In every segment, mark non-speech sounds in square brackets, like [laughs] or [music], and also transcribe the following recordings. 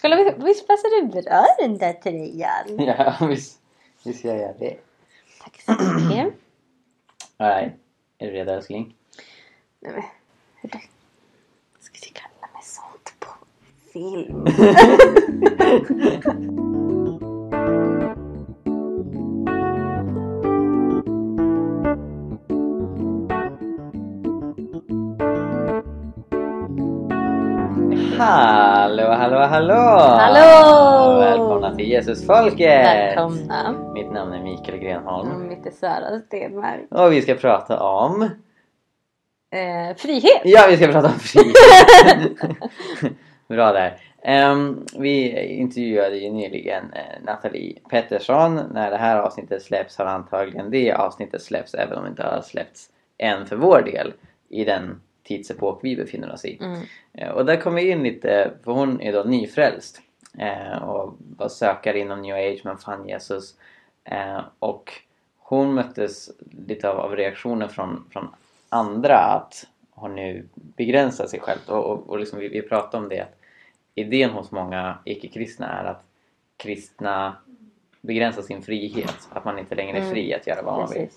Kolla visst passar det bra den där tröjan. [laughs] Ja, visst, visst gör jag det. Tack så mycket. [clears throat] Alright, är du redo älskling? Nej men, hörru. Ska du kalla mig sånt på film? [laughs] Hallå, hallå, hallå! Hallå! Välkomna till Jesusfolket! Välkomna. Mitt namn är Mikael Grenholm. Mm, Mitt är Sara Stenmark. Och vi ska prata om... Eh, frihet! Ja, vi ska prata om frihet! [laughs] Bra där. Ehm, vi intervjuade ju nyligen eh, Nathalie Pettersson. När det här avsnittet släpps har antagligen det avsnittet släppts även om det inte har släppts än för vår del i den tidsepok vi befinner oss i. Mm. Eh, Och där kommer vi in lite, för hon är då nyfrälst eh, och var sökare inom new age men fann Jesus. Eh, och hon möttes lite av, av reaktioner från, från andra att hon nu begränsar sig själv. Och, och, och liksom vi, vi pratade om det att idén hos många icke-kristna är att kristna begränsar sin frihet. Att man inte längre är Mm. fri att göra vad man vill.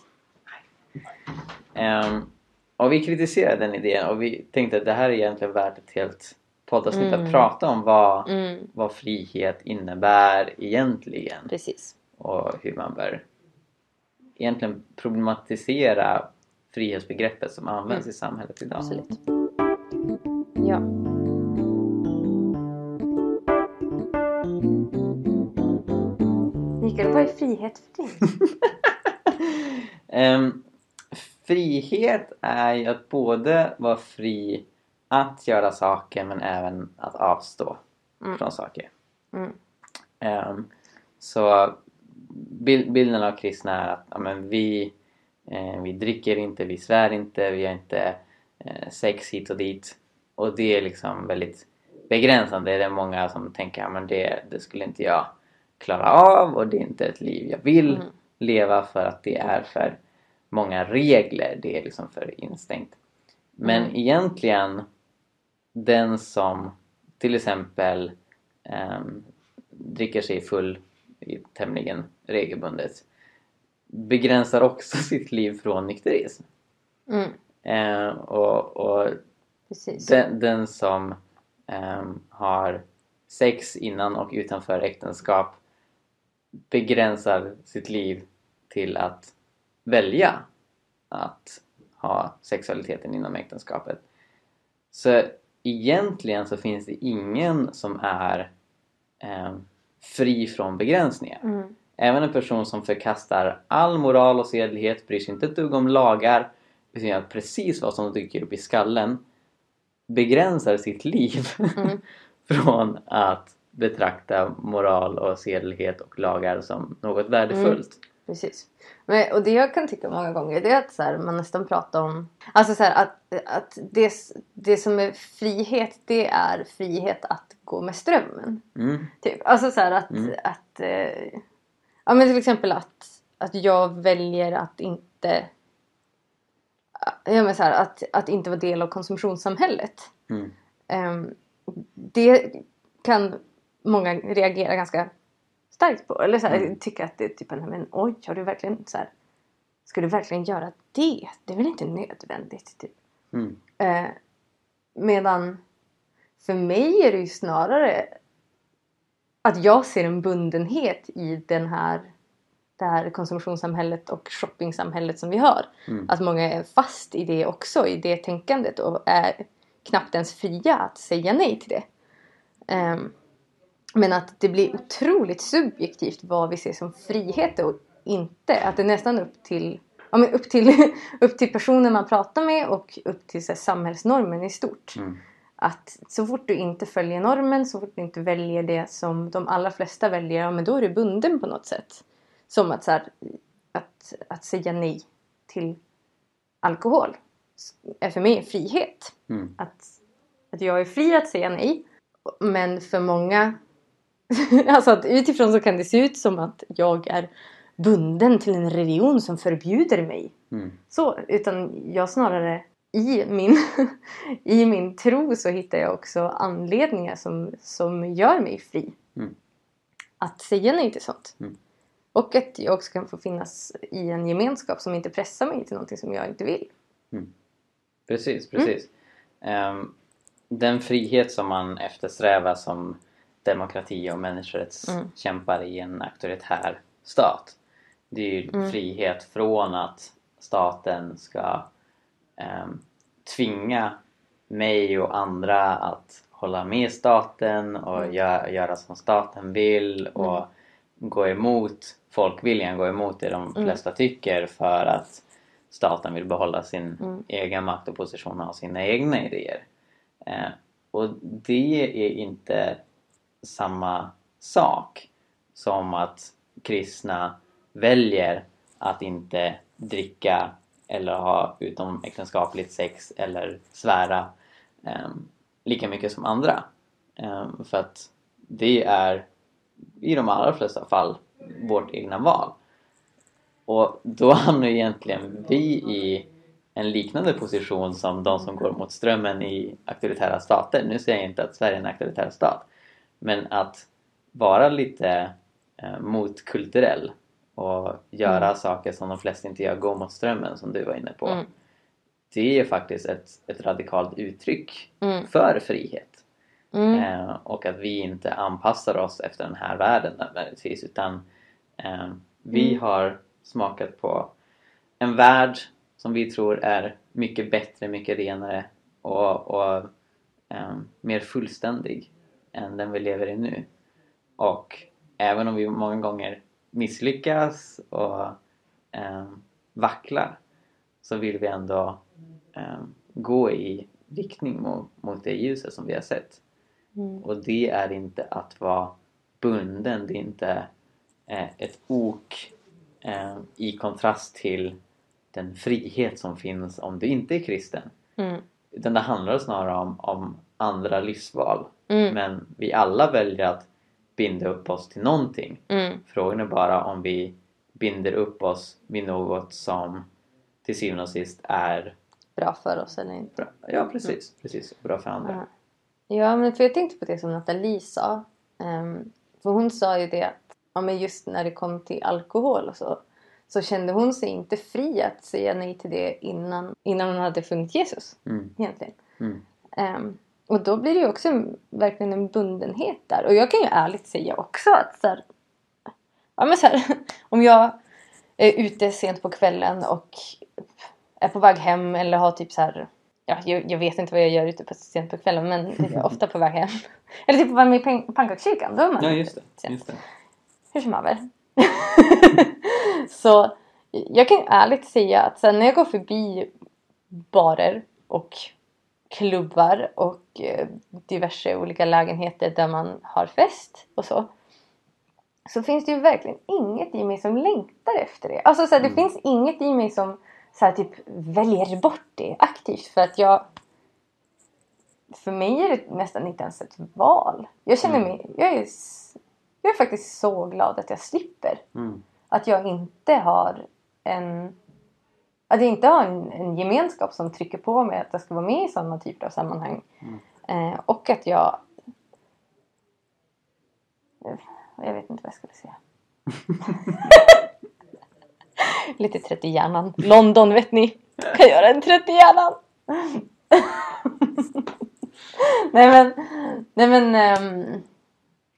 Ehm, och vi kritiserade den idén och vi tänkte att det här är egentligen värt ett helt poddavsnitt Mm. att prata om vad, Mm, vad frihet innebär egentligen precis. och hur man bör egentligen problematisera frihetsbegreppet som används Mm. i samhället idag. Absolut. Ja. Mikael, vad är frihet för dig? [laughs] [laughs] Ehm, frihet är ju att både vara fri att göra saker men även att avstå Mm. från saker. Mm. Ehm, så bil- bilden av kristna är att ja, men vi, eh, vi dricker inte, vi svär inte, vi har inte eh, sex hit och dit. Och det är liksom väldigt begränsande. Det är många som tänker att det, det skulle inte jag klara av och det är inte ett liv jag vill Mm. leva för att det är för många regler. Det är liksom för instängt. Men Mm. egentligen den som till exempel ehm, dricker sig full i tämligen regelbundet begränsar också [laughs] sitt liv från nykterism. Mm, Eh, och och den, den som ehm, har sex innan och utanför äktenskap begränsar sitt liv till att välja att ha sexualiteten inom äktenskapet. Så egentligen så finns det ingen som är ehm, fri från begränsningar. Mm, Även en person som förkastar all moral och sedlighet, bryr sig inte ett dugg om lagar, utan gör precis vad som dyker upp i skallen, begränsar sitt liv [laughs] mm, från att betrakta moral och sedlighet och lagar som något värdefullt. Precis. Men, och det jag kan tycka många gånger det är att så här, man nästan pratar om... Alltså så här, att, att det, det som är frihet det är frihet att gå med strömmen. Mm. Typ. Alltså så här att... Mm. att eh, ja men till exempel att, att jag väljer att inte... Ja men så att, att inte vara del av konsumtionssamhället. Mm. Ehm, det kan många reagera ganska starkt på. Eller så här, Mm. tycka att det är typ en, men oj, har du verkligen så här, Ska du verkligen göra det? Det är väl inte nödvändigt? Typ. Mm. Eh, medan för mig är det ju snarare att jag ser en bundenhet i den här, det här konsumtionssamhället och shoppingsamhället som vi har. Mm. Att många är fast i det också, i det tänkandet och är knappt ens fria att säga nej till det. Ehm, men att det blir otroligt subjektivt vad vi ser som frihet och inte. Att det är nästan upp till, ja, men upp till, [laughs] upp till personen man pratar med och upp till här, samhällsnormen i stort. Mm. Att så fort du inte följer normen, så fort du inte väljer det som de allra flesta väljer, ja, men då är du bunden på något sätt. Som att, så här, att, att säga nej till alkohol är för mig en frihet. Mm. Att, att jag är fri att säga nej. Men för många, [laughs] alltså att utifrån så kan det se ut som att jag är bunden till en religion som förbjuder mig. Mm. Så, utan jag snarare i min, [laughs] i min tro så hittar jag också anledningar som, som gör mig fri. Mm. Att säga nej till sånt. Mm. Och att jag också kan få finnas i en gemenskap som inte pressar mig till någonting som jag inte vill. Precis, precis. Ehm, den frihet som man eftersträvar som demokrati och människorättskämpar i en auktoritär stat. Det är ju frihet från att staten ska ehm, tvinga mig och andra att hålla med staten och gö- göra som staten vill och gå emot folkviljan, gå emot det de flesta tycker för att staten vill behålla sin egen makt och position och ha sina egna idéer. Eh, och det är inte samma sak som att kristna väljer att inte dricka eller ha utomäktenskapligt sex eller svära eh, lika mycket som andra. Eh, för att det är i de allra flesta fall vårt egna val. Och då [laughs] hamnar ju egentligen vi i en liknande position som de som går mot strömmen i auktoritära stater. Nu säger jag inte att Sverige är en auktoritär stat. Men att vara lite eh, motkulturell och göra saker som de flesta inte gör, gå mot strömmen som du var inne på. Mm. Det är faktiskt ett, ett radikalt uttryck Mm. för frihet. Mm. Eh, och att vi inte anpassar oss efter den här världen nödvändigtvis utan eh, vi Mm. har smakat på en värld som vi tror är mycket bättre, mycket renare och, och eh, mer fullständig än den vi lever i nu. Och även om vi många gånger misslyckas och eh, vacklar så vill vi ändå eh, gå i riktning mot, mot det ljuset som vi har sett. Mm. Och det är inte att vara bunden, det är inte eh, ett ok eh, i kontrast till den frihet som finns om du inte är kristen. Mm. Utan det handlar snarare om, om andra livsval. Mm. Men vi alla väljer att binda upp oss till någonting. Mm. Frågan är bara om vi binder upp oss vid något som till syvende och sist är Bra för oss eller inte. bra. Ja, precis. precis. Bra för andra. Ja. Ja, men för jag tänkte på det som Nathalie sa. Ehm, för hon sa ju det att ja, men just när det kom till alkohol och så. Så kände hon sig inte fri att säga nej till det innan, innan hon hade funnit Jesus. Mm. Egentligen. Mm. Ehm, och då blir det ju också en, verkligen en bundenhet där. Och jag kan ju ärligt säga också att så här, ja, men så här, [laughs] om jag är ute sent på kvällen och är på väg hem eller har typ så här Ja, jag, jag vet inte vad jag gör ute på sent på kvällen men ofta på väg hem. [laughs] Eller typ på väg med i pan- pannkakskyrkan. Då är man Ja, just det. Just det. Hur som haver. [laughs] så jag kan ärligt säga att sen när jag går förbi barer och klubbar och eh, diverse olika lägenheter där man har fest och så. Så finns det ju verkligen inget i mig som längtar efter det. Alltså så här, det Mm. finns inget i mig som så här, typ väljer bort det aktivt för att jag för mig är det nästan inte ens ett val. Jag känner Mm. mig, jag är, jag är faktiskt så glad att jag slipper. Mm. Att jag inte har en att jag inte har en, en gemenskap som trycker på mig att jag ska vara med i sådana typer av sammanhang. Eh, och att jag... Eh, Jag vet inte vad jag skulle säga. [laughs] Lite trött i hjärnan. London vet ni. Kan göra en trött i hjärnan. [laughs] nej men... Nej men... ehm,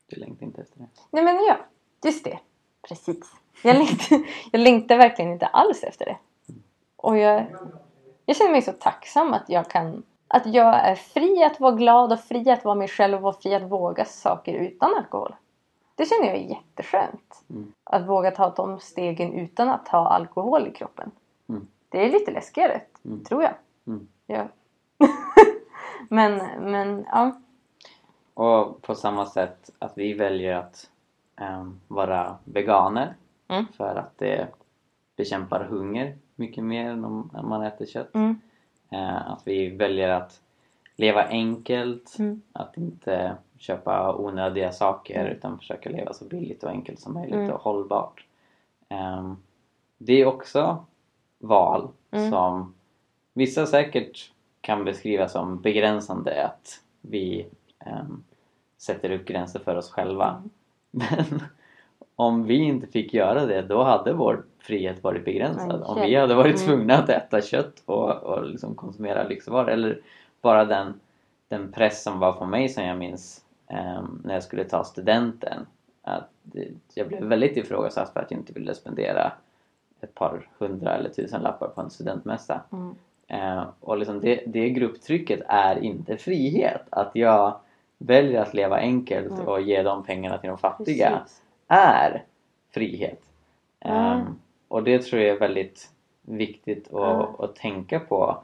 Du längtar inte efter det. Nej men ja, just det. Precis. Jag längtar, jag längtar verkligen inte alls efter det. Och jag, jag känner mig så tacksam att jag kan... Att jag är fri att vara glad och fri att vara mig själv och fri att våga saker utan alkohol. Det känner jag är jätteskönt. Mm. Att våga ta de stegen utan att ha alkohol i kroppen. Mm. Det är lite läskigare, Mm. tror jag. Mm. Ja. [laughs] men, men ja. Och på samma sätt att vi väljer att ehm, vara veganer Mm. för att det bekämpar hunger mycket mer än om man äter kött. Mm. Eh, att vi väljer att leva enkelt, Mm. att inte köpa onödiga saker utan försöka leva så billigt och enkelt som möjligt Mm. och hållbart. Ehm, det är också val Mm. som vissa säkert kan beskrivas som begränsande att vi ehm, sätter upp gränser för oss själva. [laughs] Men om vi inte fick göra det då hade vår frihet varit begränsad. Om vi hade varit mm. tvungna att äta kött och, och liksom konsumera lyxvaror eller bara den, den press som var på mig som jag minns ehm, när jag skulle ta studenten. Att jag blev väldigt ifrågasatt för att jag inte ville spendera ett par hundra eller tusen lappar på en studentmässa. Mm. Eh, och liksom det, det grupptrycket är inte frihet. Att jag väljer att leva enkelt Mm. och ge de pengarna till de fattiga Precis. är frihet. Mm. Och det tror jag är väldigt viktigt att, att tänka på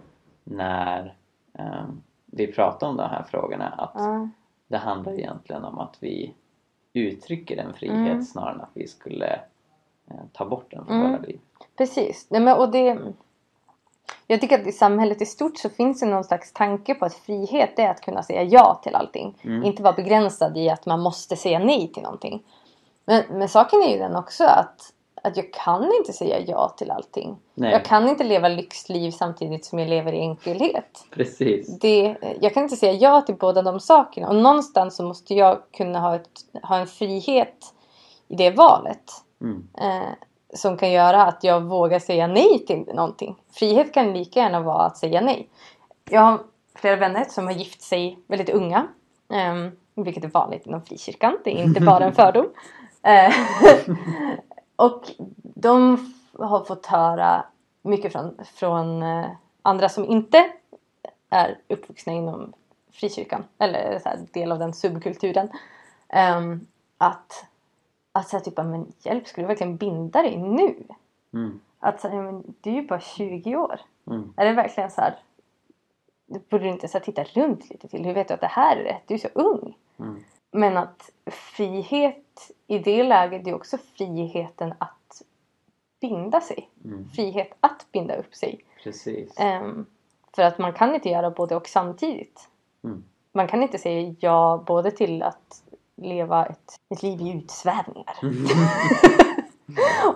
när ehm, vi pratar om de här frågorna. Att det handlar egentligen om att vi uttrycker en frihet Mm. snarare än att vi skulle eh, ta bort den från Mm. våra liv. Precis. Nej, men, och det, jag tycker att i samhället i stort så finns det någon slags tanke på att frihet är att kunna säga ja till allting. Mm. Inte vara begränsad i att man måste säga nej till någonting. Men, men saken är ju den också att, att jag kan inte säga ja till allting. Nej. Jag kan inte leva lyxliv samtidigt som jag lever i enkelhet. Precis. Det, jag kan inte säga ja till båda de sakerna. Och någonstans så måste jag kunna ha, ett, ha en frihet i det valet. Mm. Eh, som kan göra att jag vågar säga nej till någonting. Frihet kan lika gärna vara att säga nej. Jag har flera vänner som har gift sig väldigt unga. Eh, vilket är vanligt inom frikyrkan. Det är inte bara en fördom. [laughs] [laughs] Och de har fått höra mycket från, från eh, andra som inte är uppvuxna inom frikyrkan. Eller så här, del av den subkulturen. ehm, att att säga typ, men hjälp, ska du verkligen binda dig nu? Mm. Att säga, men du är ju bara 20 år. Mm. Är det verkligen så här? Borde du inte så här, titta runt lite till? Hur vet du att det här är rätt? Du är så ung. Mm. Men att frihet i det läget är också friheten att binda sig. Mm. Frihet att binda upp sig. Precis. Ehm, för att man kan inte göra både och samtidigt. Mm. Man kan inte säga ja både till att leva ett, ett liv i utsvävningar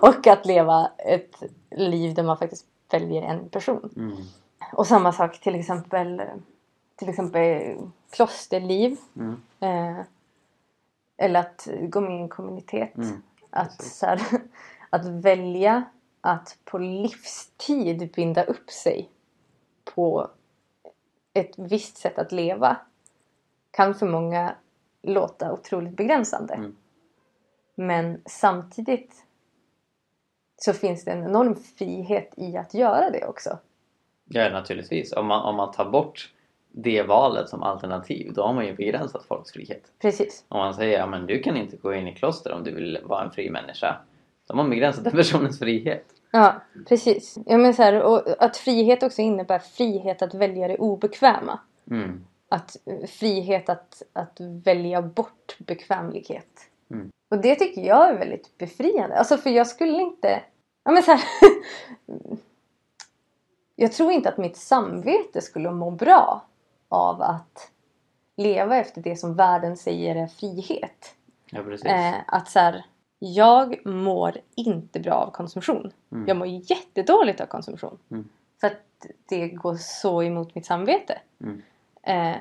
[laughs] och att leva ett liv där man faktiskt väljer en person. Mm. Och samma sak till exempel till exempel klosterliv. Mm. Eh, eller att gå med i en kommunitet. Mm. Att, så här, [laughs] att välja att på livstid binda upp sig på ett visst sätt att leva kan för många låta otroligt begränsande. Mm. Men samtidigt så finns det en enorm frihet i att göra det också. Ja, naturligtvis. Om man, om man tar bort det valet som alternativ, då har man ju begränsat folks frihet. Precis. Om man säger att men du kan inte gå in i kloster om du vill vara en fri människa, då har man begränsat den [laughs] personens frihet. Ja, precis. Ja, men så här, och att frihet också innebär frihet att välja det obekväma. Mm. Att, frihet att, att välja bort bekvämlighet. Mm. Och det tycker jag är väldigt befriande. Alltså för jag skulle inte... Ja, men så här, [laughs] jag tror inte att mitt samvete skulle må bra av att leva efter det som världen säger är frihet. Ja. Eh, att så här, jag mår inte bra av konsumtion. Mm. Jag mår jättedåligt av konsumtion. Mm. För att det går så emot mitt samvete. Mm. Eh,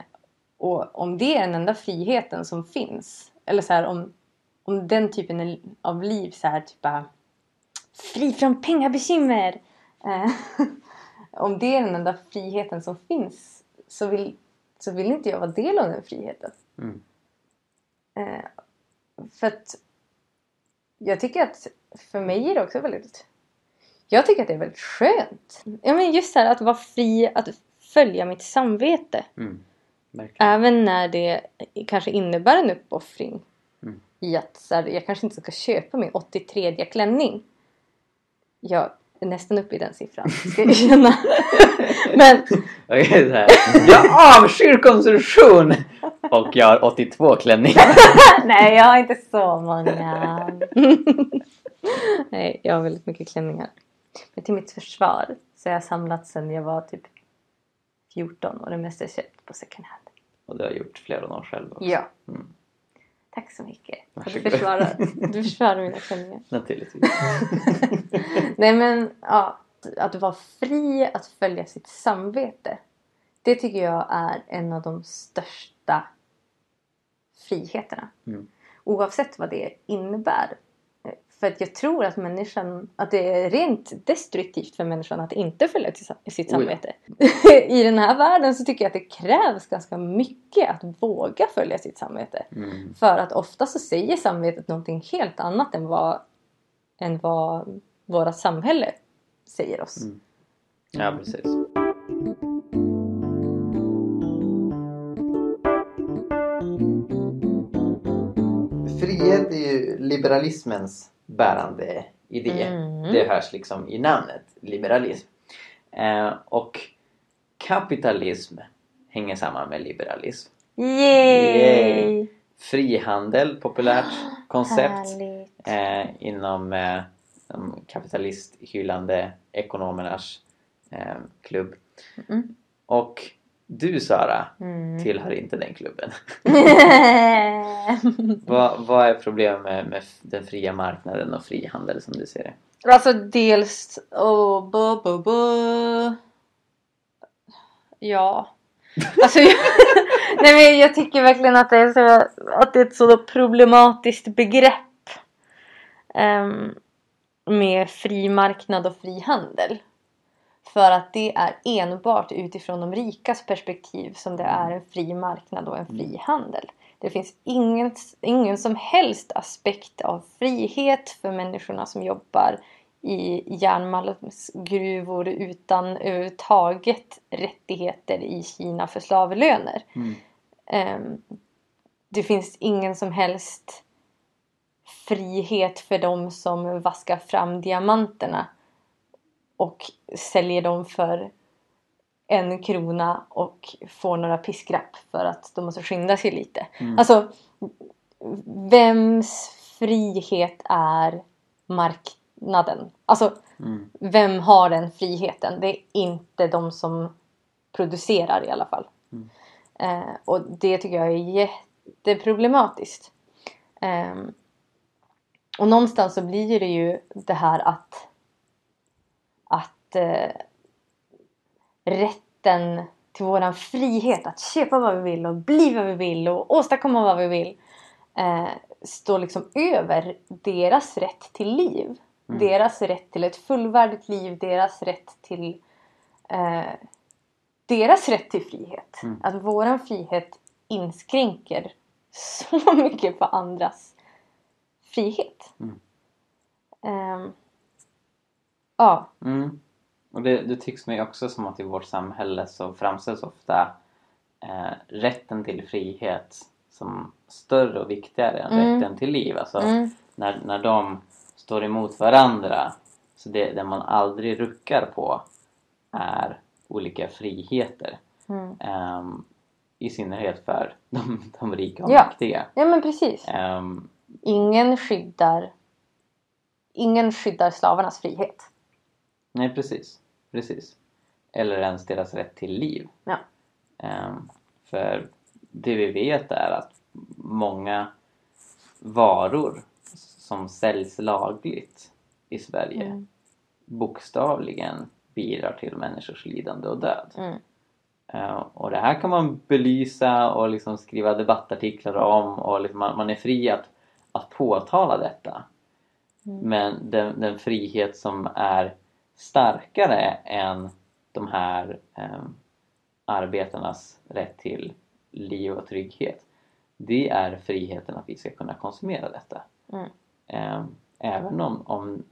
och om det är den enda friheten som finns. Eller så här, om, om den typen av liv så här typ bara, Fri från pengabekymmer! Eh, [laughs] om det är den enda friheten som finns så vill, så vill inte jag vara del av den friheten. Mm. Eh, för att jag tycker att för mig är det också väldigt... Jag tycker att det är väldigt skönt. Ja, men just det här att vara fri att följa mitt samvete. Mm. Även när det kanske innebär en uppoffring. Mm. I att så här, jag kanske inte ska köpa min 83 klänning. Jag är nästan uppe i den siffran, ska jag känna. [laughs] men Okej, så här. Jag avskyr konsumtion! Och jag har 82 klänningar. [laughs] nej, jag har inte så många. [laughs] nej, jag har väldigt mycket klänningar. Men till mitt försvar så har jag samlat sedan jag var typ 14 och det mesta är köpt på second hand. Och det har jag gjort flera år själv också. Ja. Mm. Tack så mycket. Du Varsågod. försvarar, [laughs] du försvarar mina klänningar. Naturligtvis. [laughs] Nej men ja. att vara fri att följa sitt samvete. Det tycker jag är en av de största friheterna. Mm. Oavsett vad det innebär. För att jag tror att människan, att det är rent destruktivt för människan att inte följa sitt Oh ja. samvete. [laughs] I den här världen så tycker jag att det krävs ganska mycket att våga följa sitt samvete. Mm. För att ofta så säger samvetet någonting helt annat än vad, än vad vårt samhälle säger oss. Mm. Ja, precis. Frihet är ju liberalismens bärande idé. Mm. Det hörs liksom i namnet, liberalism. Eh, och kapitalism hänger samman med liberalism. Yay! Frihandel, populärt [gasps] koncept eh, inom eh, de kapitalisthyllande ekonomernas eh, klubb. Mm. Och du Sara Mm. tillhör inte den klubben. [laughs] [laughs] vad, vad är problemet med, med den fria marknaden och frihandel som du ser det? Alltså dels... Oh, bu, bu, bu. Ja. [laughs] Alltså, jag, nej men jag tycker verkligen att det är, så, att det är ett så problematiskt begrepp. ehm, med fri marknad och fri handel. För att det är enbart utifrån de rikas perspektiv som det är en fri marknad och en fri handel. Det finns ingen, ingen som helst aspekt av frihet för människorna som jobbar i järnmalmsgruvor utan överhuvudtaget rättigheter i Kina för slavlöner. Mm. Ehm, det finns ingen som helst frihet för dem som vaskar fram diamanterna och säljer dem för en krona och får några piskrapp för att de måste skynda sig lite. Mm. Alltså, vems frihet är marknaden? Alltså, Mm. vem har den friheten? Det är inte de som producerar i alla fall. Mm. Eh, och det tycker jag är jätteproblematiskt. Ehm, och någonstans så blir det ju det här att att eh, rätten till våran frihet att köpa vad vi vill och bli vad vi vill och åstadkomma vad vi vill eh, står liksom över deras rätt till liv. Mm. Deras rätt till ett fullvärdigt liv, deras rätt till eh, deras rätt till frihet. Mm. Att våran frihet inskränker så [laughs] mycket på andras frihet. Mm. Ehm, ja. Mm. Och det, det tycks mig också som att i vårt samhälle så framställs ofta eh, rätten till frihet som större och viktigare än Mm. rätten till liv. Alltså Mm. när, när de står emot varandra så det, det man aldrig ruckar på är olika friheter. Mm. Ehm, I synnerhet för de, de rika och Ja. mäktiga. ja men precis. Ehm, Ingen skyddar Ingen skyddar slavarnas frihet. Nej precis, precis. Eller ens deras rätt till liv. Ja. Ehm, för det vi vet är att många varor som säljs lagligt i Sverige Mm. bokstavligen bidrar till människors lidande och död. Mm. Eh, och det här kan man belysa och liksom skriva debattartiklar om och liksom man, man är fri att, att påtala detta. Mm. Men den, den frihet som är starkare än de här eh, arbetarnas rätt till liv och trygghet det är friheten att vi ska kunna konsumera detta. Mm. Eh, även om, om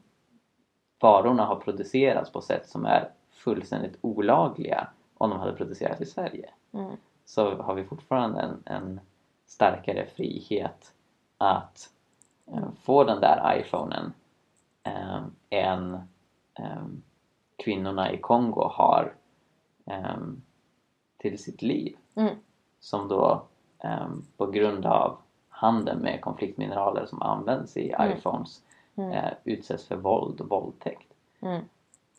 varorna har producerats på sätt som är fullständigt olagliga om de hade producerats i Sverige Mm. så har vi fortfarande en, en starkare frihet att eh, få den där iPhonen eh, än kvinnorna i Kongo har eh, till sitt liv Mm. som då eh, på grund av handeln med konfliktmineraler som används i Mm. iPhones Mm. eh, utsätts för våld och våldtäkt. Mm.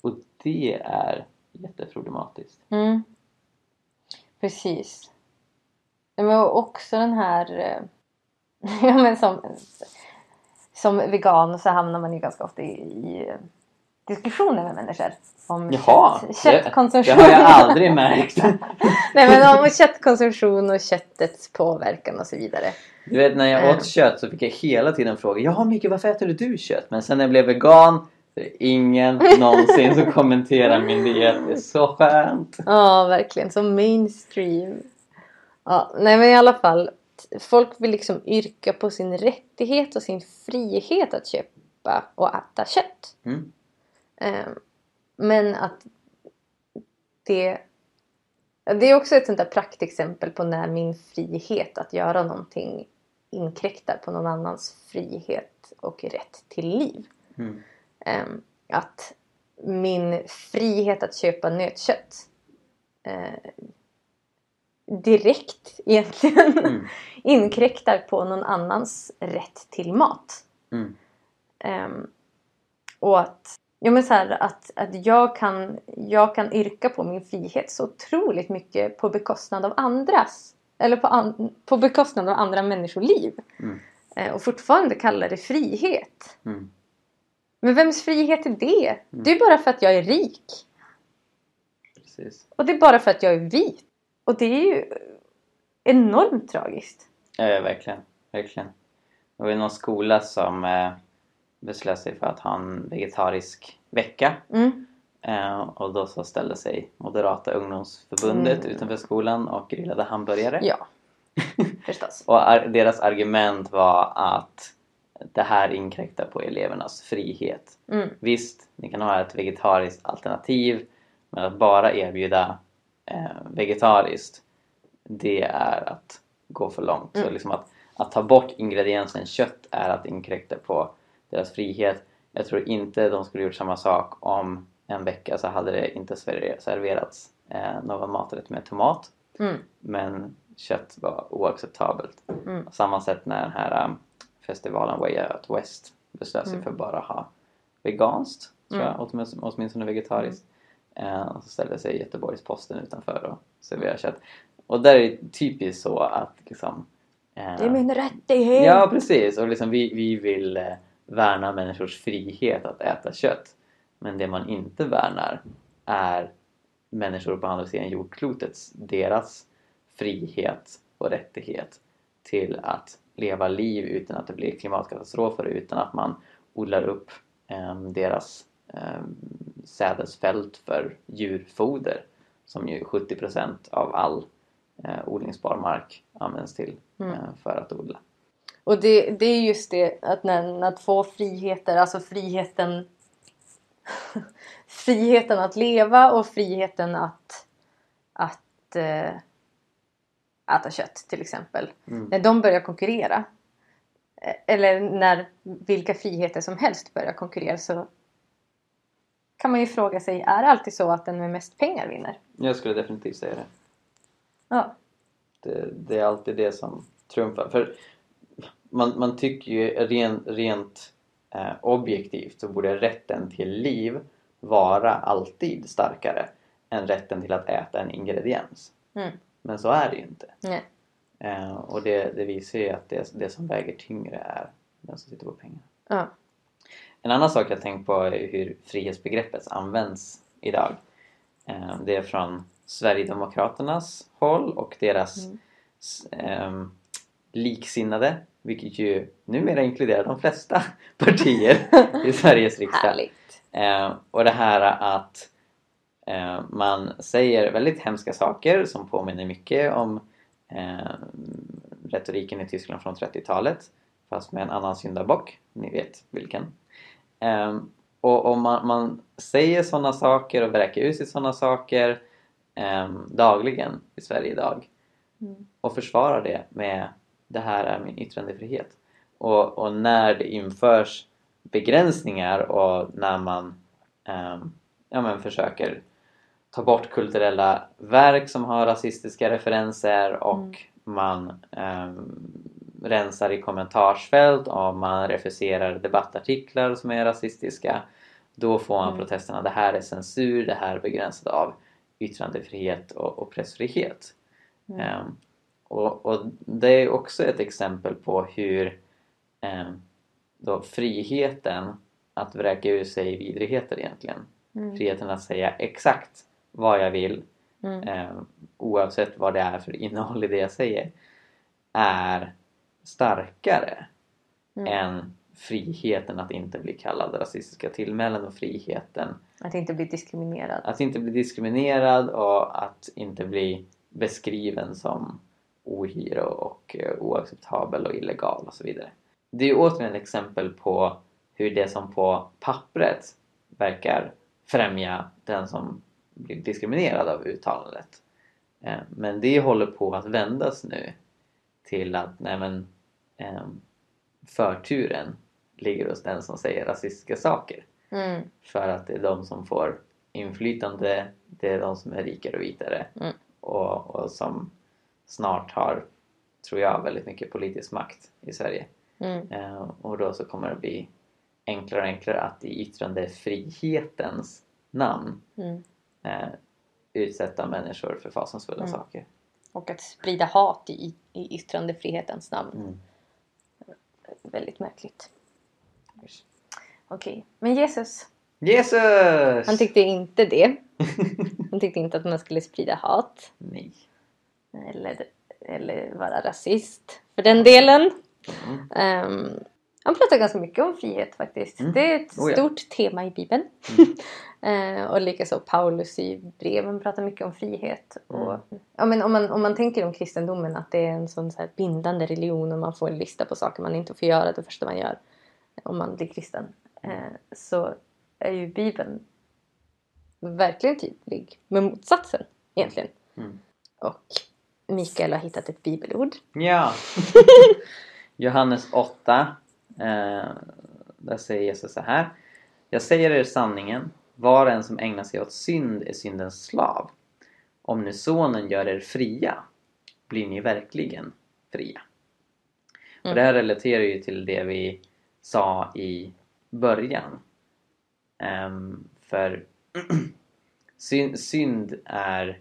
Och det är jätteproblematiskt. Mm. Precis. Men också den här... eh, [laughs] Ja men som, som vegan så hamnar man ju ganska ofta i, i diskussioner med människor om Jaha, kött, det, köttkonsumtion. det har jag aldrig märkt. [laughs] Nej men om köttkonsumtion och köttets påverkan och så vidare. Du vet när jag åt kött så fick jag hela tiden fråga Jaha Micke varför äter du kött? Men sen när jag blev vegan så är det ingen [laughs] någonsin som kommenterar min diet. Det är så skönt. Ja, verkligen. Så mainstream. Ja, nej men i alla fall. Folk vill liksom yrka på sin rättighet och sin frihet att köpa och äta kött. Mm. Ehm, Men att det... Det är också ett sånt där praktexempel på när min frihet att göra någonting inkräktar på någon annans frihet och rätt till liv. Mm. Ehm, att min frihet att köpa nötkött eh, direkt egentligen [laughs] Mm. inkräktar på någon annans rätt till mat. Mm. Ehm, och att, ja men så här, att, att jag, kan, jag kan yrka på min frihet så otroligt mycket på bekostnad av andras. Eller på, an, på bekostnad av andra människoliv. Mm. Eh, och fortfarande kalla det frihet. Mm. Men vems frihet är det? Det är bara för att jag är rik. Precis. Och det är bara för att jag är vit. Och det är ju enormt tragiskt. Ja, verkligen. verkligen. Det var någon skola som eh, beslöt sig för att ha en vegetarisk vecka. Mm. Eh, och då så ställde sig Moderata ungdomsförbundet Mm. utanför skolan och grillade hamburgare. Ja, [laughs] förstås. Och ar- deras argument var att det här inkräktar på elevernas frihet. Mm. Visst, ni kan ha ett vegetariskt alternativ men att bara erbjuda eh, vegetariskt det är att gå för långt. Så Mm. liksom att, att ta bort ingrediensen kött är att inkräkta på deras frihet. Jag tror inte de skulle gjort samma sak om en vecka så hade det inte server- serverats eh, någon maträtt med tomat. Mm. Men kött var oacceptabelt. Mm. Samma sätt när den här um, festivalen Way Out West beslöt sig Mm. för bara ha veganskt, tror Mm. jag, åtminstone, åtminstone vegetariskt. Eh, och så ställde sig Göteborgs-Posten utanför och serverade kött. Och där är det typiskt så att liksom... eh, Det är min rättighet! Ja, precis. Och liksom vi, vi vill eh, värna människors frihet att äta kött. Men det man inte värnar är människor på andra sidan jordklotets, deras frihet och rättighet till att leva liv utan att det blir klimatkatastrofer, utan att man odlar upp eh, deras eh, sädesfält för djurfoder som ju 70% av all eh, odlingsbar mark används till Mm. eh, för att odla. Och det, det är just det att, när, att få friheter, alltså friheten [laughs] friheten att leva och friheten att, att äh, äta kött till exempel. Mm. När de börjar konkurrera eh, eller när vilka friheter som helst börjar konkurrera så kan man ju fråga sig, är det alltid så att den med mest pengar vinner? Jag skulle definitivt säga det. Ja. Det, det är alltid det som trumfar. För man, man tycker ju ren, rent eh, objektivt så borde rätten till liv vara alltid starkare än rätten till att äta en ingrediens. Mm. Men så är det ju inte. Eh, och det, det visar ju att det, det som väger tyngre är den som sitter på pengar. Ja. En annan sak jag tänkt på är hur frihetsbegreppet används idag. Eh, Det är från Sverigedemokraternas håll och deras Mm. ehm, liksinnade, vilket ju numera inkluderar de flesta [laughs] partier i Sveriges riksdag. Härligt. Eh, och det här att eh, man säger väldigt hemska saker som påminner mycket om eh, retoriken i Tyskland från 30-talet fast med en annan syndabock. Ni vet vilken. Eh, och och man, man säger sådana saker och vräker ut sig sådana saker eh, dagligen i Sverige idag Mm. och försvarar det med det här är min yttrandefrihet. Och, och när det införs begränsningar och när man ehm, ja, men försöker ta bort kulturella verk som har rasistiska referenser och Mm. man ehm, rensar i kommentarsfält och man refuserar debattartiklar som är rasistiska då får man Mm. protesterna det här är censur, det här är begränsat av yttrandefrihet och, och pressfrihet. Mm. Ehm, och, och det är också ett exempel på hur ehm, då friheten att vräka ur sig vidrigheter egentligen. Mm. Friheten att säga exakt vad jag vill Mm. eh, oavsett vad det är för innehåll i det jag säger är starkare Mm. än friheten att inte bli kallad rasistiska tillmälen och friheten Att inte bli diskriminerad. att inte bli diskriminerad och att inte bli beskriven som ohyra och eh, oacceptabel och illegal och så vidare. Det är ju återigen ett exempel på hur det som på pappret verkar främja den som blir diskriminerad av uttalandet. Eh, Men det håller på att vändas nu till att nej men, ehm, förturen ligger hos den som säger rasistiska saker. Mm. För att det är de som får inflytande, det är de som är rikare och vitare Mm. och, och som snart har, tror jag, väldigt mycket politisk makt i Sverige. Mm. Eh, och då så kommer det bli enklare och enklare att i yttrandefrihetens namn Mm. eh, utsätta människor för fasansfulla Mm. saker. Och att sprida hat i, i yttrandefrihetens namn. Mm. Väldigt märkligt. Okej, men Jesus. Jesus! Han tyckte inte det. Han tyckte inte att man skulle sprida hat. Nej. Eller, eller vara rasist. För den delen. Mm. Ehm, han pratar ganska mycket om frihet faktiskt. Mm. Det är ett Oh ja. stort tema i Bibeln. Mm. [laughs] Eh, och likaså Paulus i breven pratar mycket om frihet. Mm. Och, ja, men om, man, om man tänker om kristendomen att det är en sån så här bindande religion och man får en lista på saker man inte får göra det första man gör om man blir kristen. Eh, så är ju Bibeln verkligen tydlig med motsatsen egentligen. Mm. Och Mikael har hittat ett bibelord. Ja! [laughs] Johannes 8. Eh, där säger Jesus så här. Jag säger er sanningen. Var och en som ägnar sig åt synd är syndens slav. Om nu sonen gör er fria blir ni verkligen fria. Och Mm. det här relaterar ju till det vi sa i början. Ehm, för [clears throat] synd, synd är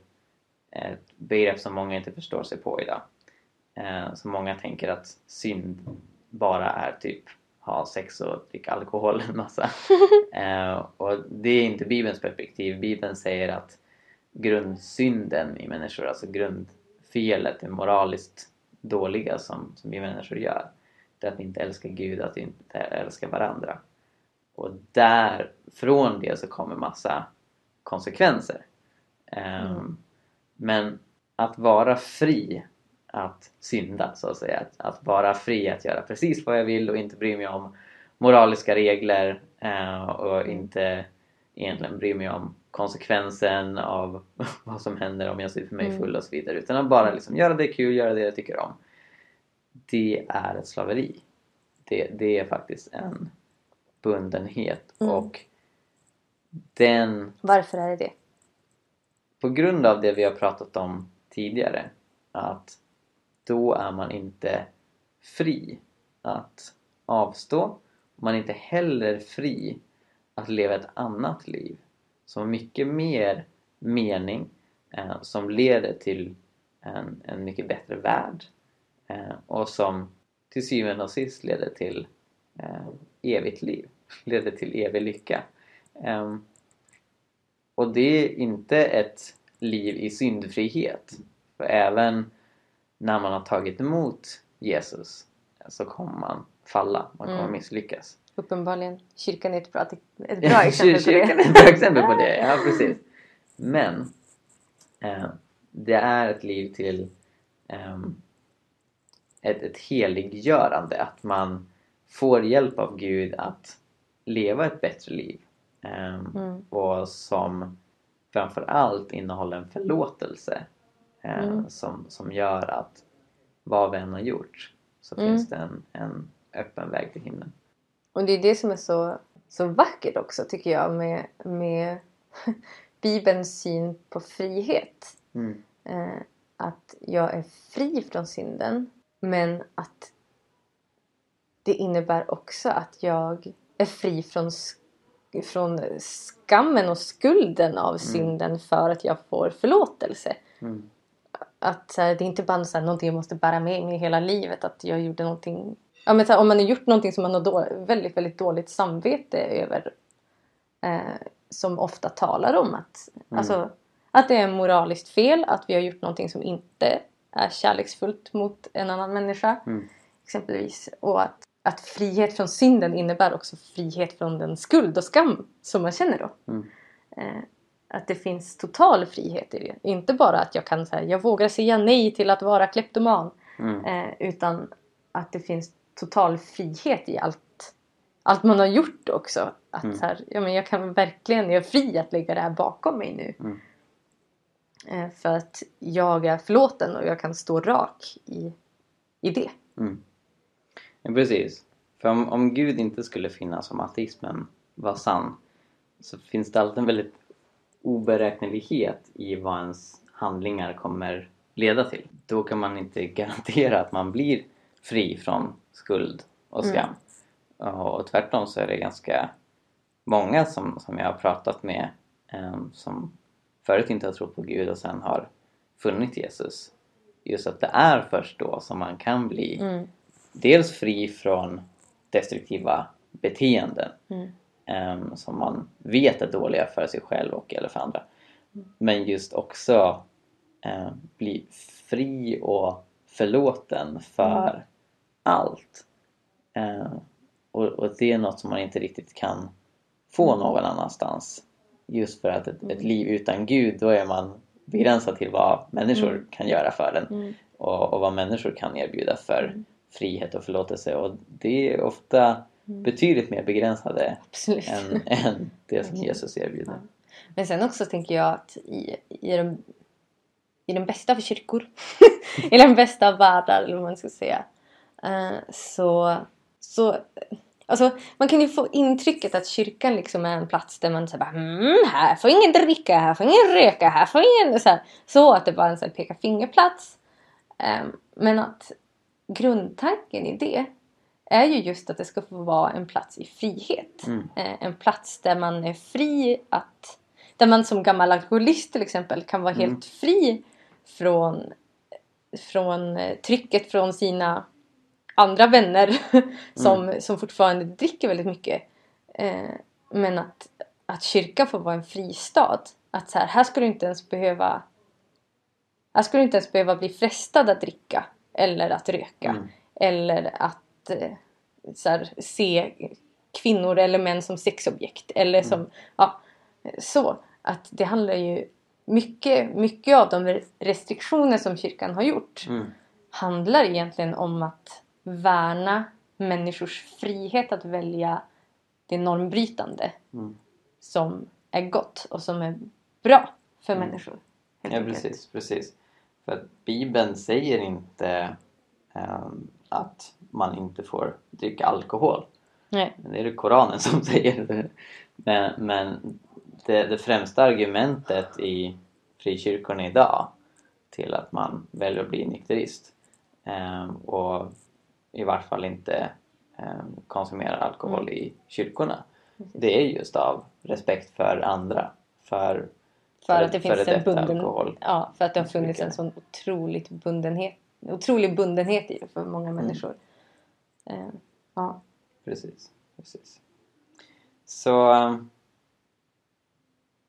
ett begrepp som många inte förstår sig på idag. Eh, så många tänker att synd bara är typ ha sex och dricka alkohol en massa. [laughs] eh, och det är inte Bibelns perspektiv. Bibeln säger att grundsynden i människor, alltså grundfelet, det moraliskt dåliga som, som vi människor gör, det är att inte älska Gud, att inte älska varandra. Och där, från det så kommer massa konsekvenser. Ehm, Mm. Men att vara fri att synda så att säga. Att, att vara fri att göra precis vad jag vill och inte bry mig om moraliska regler eh, och inte egentligen bry mig om konsekvensen av [laughs] vad som händer om jag super mig Mm. full och så vidare. Utan att bara liksom göra det kul, göra det jag tycker om. Det är ett slaveri. Det, det är faktiskt en bundenhet Mm. och den Varför är det det? På grund av det vi har pratat om tidigare att då är man inte fri att avstå man är inte heller fri att leva ett annat liv som har mycket mer mening eh, som leder till en, en mycket bättre värld eh, och som till syvende och sist leder till eh, evigt liv, [laughs] leder till evig lycka. Ehm, och det är inte ett liv i syndfrihet. För även när man har tagit emot Jesus så kommer man falla, man kommer Mm. misslyckas. Uppenbarligen. Kyrkan är ett bra, ett bra [laughs] exempel på Kyrkan det. är ett bra exempel på det, ja precis. Men eh, det är ett liv till ehm, ett, ett heliggörande, att man får hjälp av Gud att leva ett bättre liv. Ehm, Mm. och som framför allt innehåller en förlåtelse eh, Mm. som, som gör att vad vi än har gjort så Mm. finns det en, en öppen väg till himlen. Och det är det som är så, så vackert också tycker jag med, med [laughs] Bibelns syn på frihet. Mm. Eh, att jag är fri från synden men att det innebär också att jag är fri från, sk- från skammen och skulden av synden för att jag får förlåtelse. Mm. Att här, det är inte bara så här, någonting jag måste bära med mig hela livet att jag gjorde någonting ja, men här, om man har gjort någonting som man har då, väldigt, väldigt dåligt samvete över. Eh, som ofta talar om att, Mm. alltså, att det är moraliskt fel, att vi har gjort någonting som inte är kärleksfullt mot en annan människa. Mm. Exempelvis. Och att, att frihet från synden innebär också frihet från den skuld och skam som man känner då. Mm. Eh, att det finns total frihet i det. Inte bara att jag kan säga jag vågar säga nej till att vara kleptoman. Mm. Eh, utan att det finns total frihet i allt, allt man har gjort också. Att Mm. här, ja, men jag kan verkligen, jag är fri att lägga det här bakom mig nu. Mm. Eh, för att jag är förlåten och jag kan stå rak i, i det. Mm. Ja, precis. För om, om Gud inte skulle finnas, om ateismen var sann, så finns det alltid en väldigt oberäknelighet i vad ens handlingar kommer leda till. Då kan man inte garantera att man blir fri från skuld och skam. Och tvärtom så är det ganska många som, som jag har pratat med em, som förut inte har trott på Gud och sen har funnit Jesus. Just att det är först då som man kan bli Mm. Dels fri från destruktiva beteenden Mm. em, som man vet är dåliga för sig själv och eller för andra. Men just också em, bli fri och förlåten för allt. Em, och, och det är något som man inte riktigt kan få någon annanstans. Just för att ett, ett liv utan Gud, då är man begränsad till vad människor kan göra för en Mm. och, och vad människor kan erbjuda för frihet och förlåtelse. Och det är ofta betydligt mer begränsade än, än det som Jesus erbjuder. Men sen också tänker jag att i, i, de, i den bästa av kyrkor, [laughs] i den bästa av världar eller vad man ska säga, eh, så, så Alltså, man kan ju få intrycket att kyrkan liksom är en plats där man säger mm, här får ingen dricka, här får ingen röka, här får ingen... Så, här, så att det bara är en sån här peka fingerplats. Ehm, men att grundtanken i det är ju just att det ska få vara en plats i frihet. Mm. Eh, en plats där man är fri att... Där man som gammal alkoholist till exempel kan vara Mm. helt fri från, från eh, trycket från sina andra vänner [laughs] som, som fortfarande dricker väldigt mycket. Eh, men att, att kyrkan får vara en fristad. Att så här, här ska du inte ens behöva här ska du inte ens behöva bli frestad att dricka eller att röka. Mm. Eller att eh, här, se kvinnor eller män som sexobjekt. Eller som, ja, så. Att det handlar ju mycket, mycket av de restriktioner som kyrkan har gjort Mm. handlar egentligen om att värna människors frihet att välja det normbrytande Mm. som är gott och som är bra för Mm. människor. Ja precis, precis. För att Bibeln säger inte ehm, att man inte får dricka alkohol. Nej. Det är det Koranen som [laughs] säger det. Men, men det, det främsta argumentet i frikyrkorna idag till att man väljer att bli nykterist ehm, och i vart fall inte ehm, konsumerar alkohol Mm. i kyrkorna. Det är just av respekt för andra. För, För för- att det finns en bunden... alkohol. Ja, för att det har funnits en sån otroligt bundenhet, otrolig bundenhet i det för många Mm. människor. Eh, ja. Precis, precis. Så um,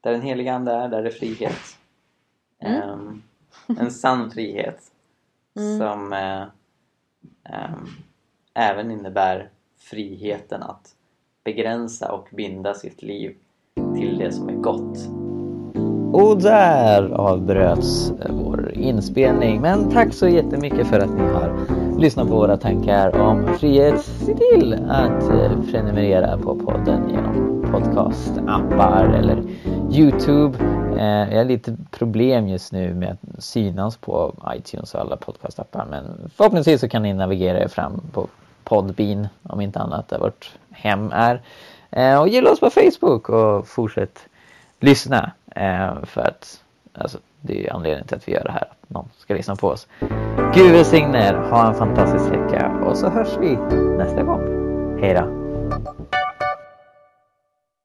där den heliga Ande är, där är frihet. Mm. Ehm, en sann frihet [laughs] Mm. som eh, ehm, även innebär friheten att begränsa och binda sitt liv till det som är gott. Och där avbröts vår inspelning. Men tack så jättemycket för att ni har lyssnat på våra tankar om frihet. Se till att eh, prenumerera på podden genom podcastappar eller Youtube. Eh, jag har lite problem just nu med att synas på iTunes och alla podcastappar men förhoppningsvis så kan ni navigera er fram på Podbean om inte annat där vårt hem är. Eh, och gilla oss på Facebook och fortsätt lyssna. Eh, för att alltså, det är ju anledningen till att vi gör det här. Att någon ska lyssna på oss. Gud välsigne er. Ha en fantastisk vecka. Och så hörs vi nästa gång. Hej då.